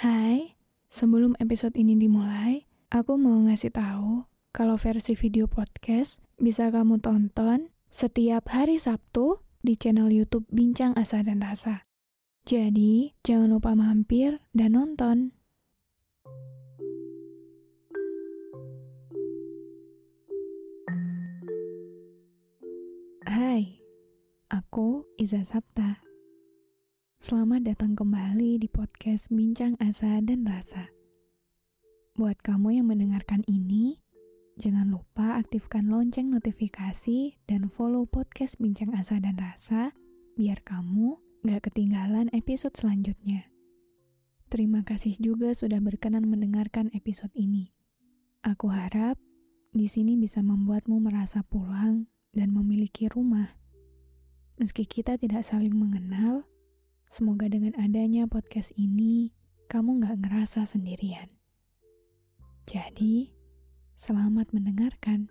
Hai, sebelum episode ini dimulai, aku mau ngasih tahu kalau versi video podcast bisa kamu tonton setiap hari Sabtu di channel YouTube Bincang Asa dan Rasa. Jadi, jangan lupa mampir dan nonton. Hai, aku Iza Sapta. Selamat datang kembali di podcast Bincang Asa dan Rasa. Buat kamu yang mendengarkan ini, jangan lupa aktifkan lonceng notifikasi dan follow podcast Bincang Asa dan Rasa biar kamu gak ketinggalan episode selanjutnya. Terima kasih juga sudah berkenan mendengarkan episode ini. Aku harap di sini bisa membuatmu merasa pulang dan memiliki rumah. Meski kita tidak saling mengenal, semoga dengan adanya podcast ini, kamu gak ngerasa sendirian. Jadi, selamat mendengarkan.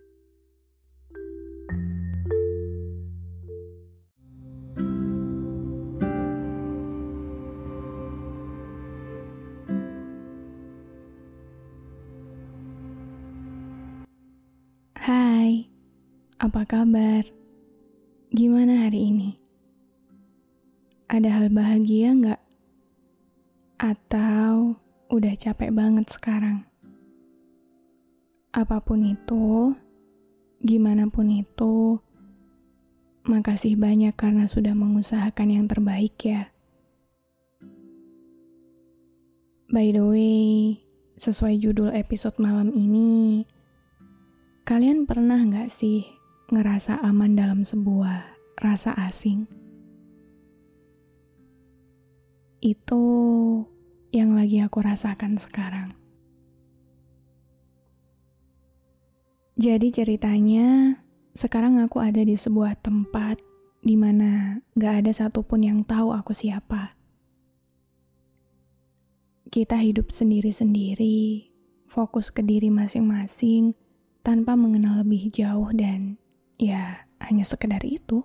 Hai, apa kabar? Gimana hari ini? Ada hal bahagia nggak? Atau udah capek banget sekarang? Apa pun itu, gimana pun itu, makasih banyak karena sudah mengusahakan yang terbaik ya. By the way, sesuai judul episode malam ini, Kalian pernah nggak sih ngerasa aman dalam sebuah rasa asing? Itu yang lagi aku rasakan sekarang. Jadi ceritanya, sekarang aku ada di sebuah tempat di mana gak ada satupun yang tahu aku siapa. Kita hidup sendiri-sendiri, fokus ke diri masing-masing, tanpa mengenal lebih jauh dan ya hanya sekedar itu.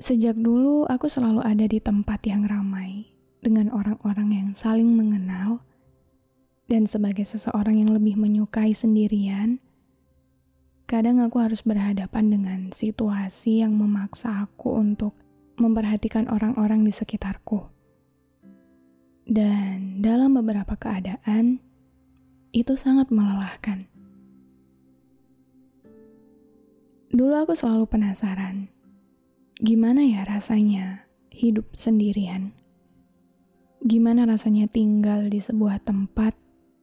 Sejak dulu aku selalu ada di tempat yang ramai dengan orang-orang yang saling mengenal dan sebagai seseorang yang lebih menyukai sendirian, kadang aku harus berhadapan dengan situasi yang memaksa aku untuk memperhatikan orang-orang di sekitarku. Dan dalam beberapa keadaan, itu sangat melelahkan. Dulu aku selalu penasaran, gimana ya rasanya hidup sendirian? Gimana rasanya tinggal di sebuah tempat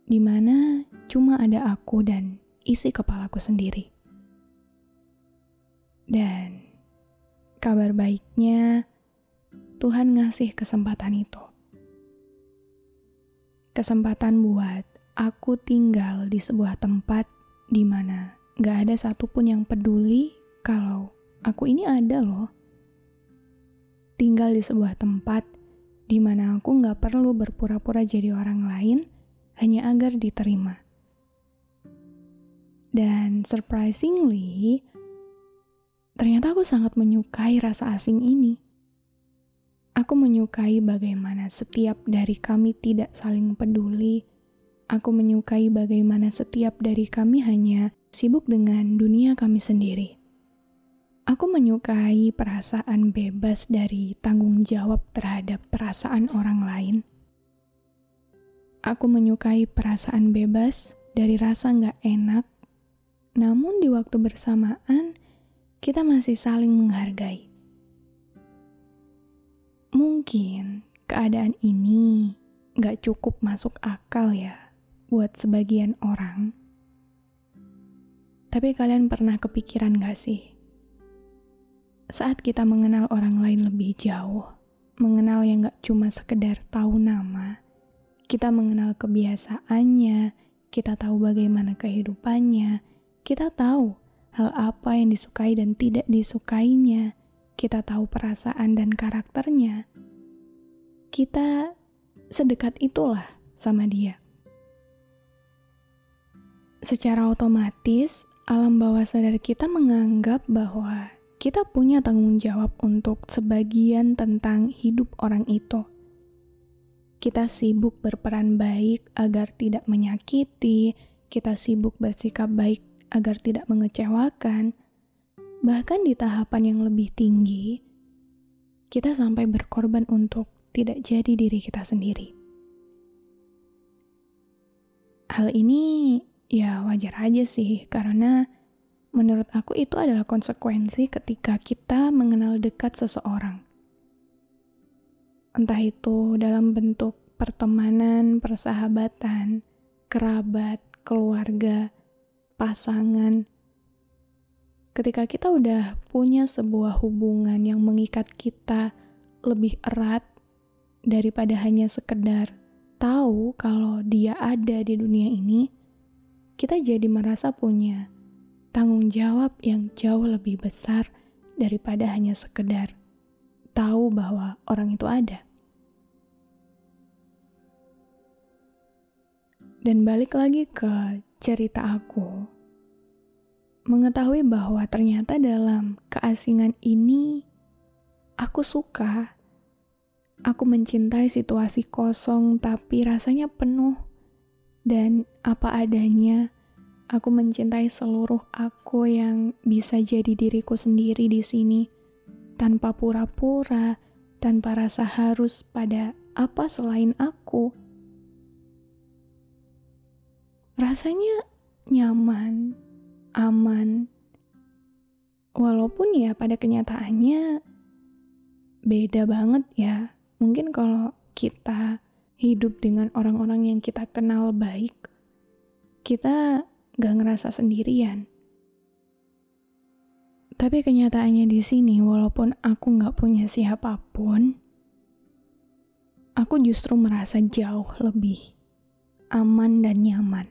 di mana cuma ada aku dan isi kepalaku sendiri? Dan kabar baiknya, Tuhan ngasih kesempatan itu. Kesempatan buat aku tinggal di sebuah tempat di mana gak ada satupun yang peduli kalau aku ini ada loh. Tinggal di sebuah tempat di mana aku gak perlu berpura-pura jadi orang lain hanya agar diterima. Dan surprisingly, ternyata aku sangat menyukai rasa asing ini. Aku menyukai bagaimana setiap dari kami tidak saling peduli, Aku menyukai bagaimana setiap dari kami hanya sibuk dengan dunia kami sendiri. Aku menyukai perasaan bebas dari tanggung jawab terhadap perasaan orang lain. Aku menyukai perasaan bebas dari rasa nggak enak, namun di waktu bersamaan kita masih saling menghargai. Mungkin keadaan ini nggak cukup masuk akal ya buat sebagian orang. Tapi kalian pernah kepikiran gak sih? Saat kita mengenal orang lain lebih jauh, mengenal yang gak cuma sekedar tahu nama, kita mengenal kebiasaannya, kita tahu bagaimana kehidupannya, kita tahu hal apa yang disukai dan tidak disukainya, kita tahu perasaan dan karakternya, kita sedekat itulah sama dia. Secara otomatis, alam bawah sadar kita menganggap bahwa kita punya tanggung jawab untuk sebagian tentang hidup orang itu. Kita sibuk berperan baik agar tidak menyakiti, kita sibuk bersikap baik agar tidak mengecewakan. Bahkan di tahapan yang lebih tinggi, kita sampai berkorban untuk tidak jadi diri kita sendiri. Hal ini ya wajar aja sih, karena Menurut aku itu adalah konsekuensi ketika kita mengenal dekat seseorang. Entah itu dalam bentuk pertemanan, persahabatan, kerabat, keluarga, pasangan. Ketika kita udah punya sebuah hubungan yang mengikat kita lebih erat daripada hanya sekedar tahu kalau dia ada di dunia ini, kita jadi merasa punya tanggung jawab yang jauh lebih besar daripada hanya sekedar tahu bahwa orang itu ada. Dan balik lagi ke cerita aku, mengetahui bahwa ternyata dalam keasingan ini aku suka. Aku mencintai situasi kosong tapi rasanya penuh dan apa adanya Aku mencintai seluruh aku yang bisa jadi diriku sendiri di sini, tanpa pura-pura, tanpa rasa harus pada apa selain aku. Rasanya nyaman, aman, walaupun ya pada kenyataannya beda banget ya. Mungkin kalau kita hidup dengan orang-orang yang kita kenal baik, kita gak ngerasa sendirian. Tapi kenyataannya di sini, walaupun aku gak punya siapa pun, aku justru merasa jauh lebih aman dan nyaman.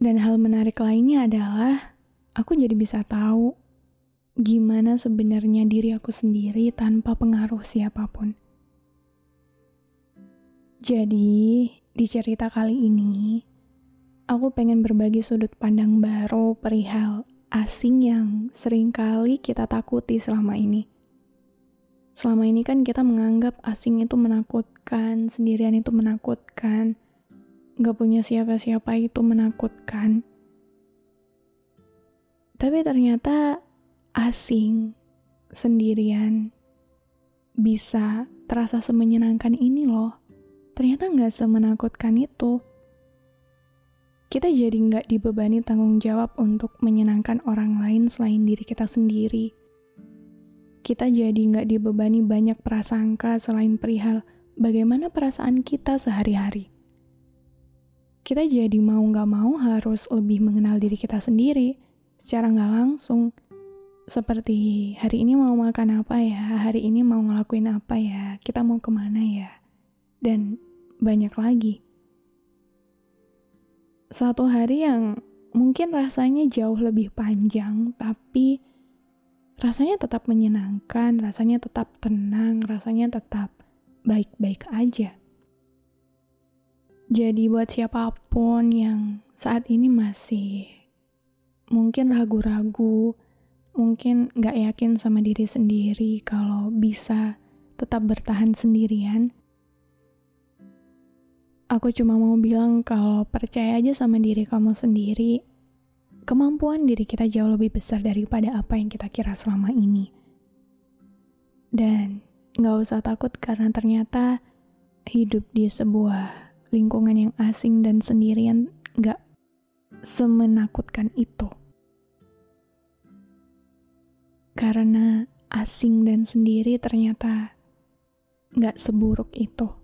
Dan hal menarik lainnya adalah aku jadi bisa tahu gimana sebenarnya diri aku sendiri tanpa pengaruh siapa pun. Jadi, di cerita kali ini, aku pengen berbagi sudut pandang baru perihal asing yang sering kali kita takuti selama ini. Selama ini kan kita menganggap asing itu menakutkan, sendirian itu menakutkan, gak punya siapa-siapa itu menakutkan. Tapi ternyata asing, sendirian, bisa terasa semenyenangkan ini loh. Ternyata gak semenakutkan itu kita jadi nggak dibebani tanggung jawab untuk menyenangkan orang lain selain diri kita sendiri. Kita jadi nggak dibebani banyak prasangka selain perihal bagaimana perasaan kita sehari-hari. Kita jadi mau nggak mau harus lebih mengenal diri kita sendiri secara nggak langsung. Seperti hari ini mau makan apa ya, hari ini mau ngelakuin apa ya, kita mau ke mana ya, dan banyak lagi satu hari yang mungkin rasanya jauh lebih panjang, tapi rasanya tetap menyenangkan, rasanya tetap tenang, rasanya tetap baik-baik aja. Jadi buat siapa pun yang saat ini masih mungkin ragu-ragu, mungkin gak yakin sama diri sendiri kalau bisa tetap bertahan sendirian, Aku cuma mau bilang kalau percaya aja sama diri kamu sendiri. Kemampuan diri kita jauh lebih besar daripada apa yang kita kira selama ini. Dan gak usah takut karena ternyata hidup di sebuah lingkungan yang asing dan sendirian gak semenakutkan itu. Karena asing dan sendiri ternyata gak seburuk itu.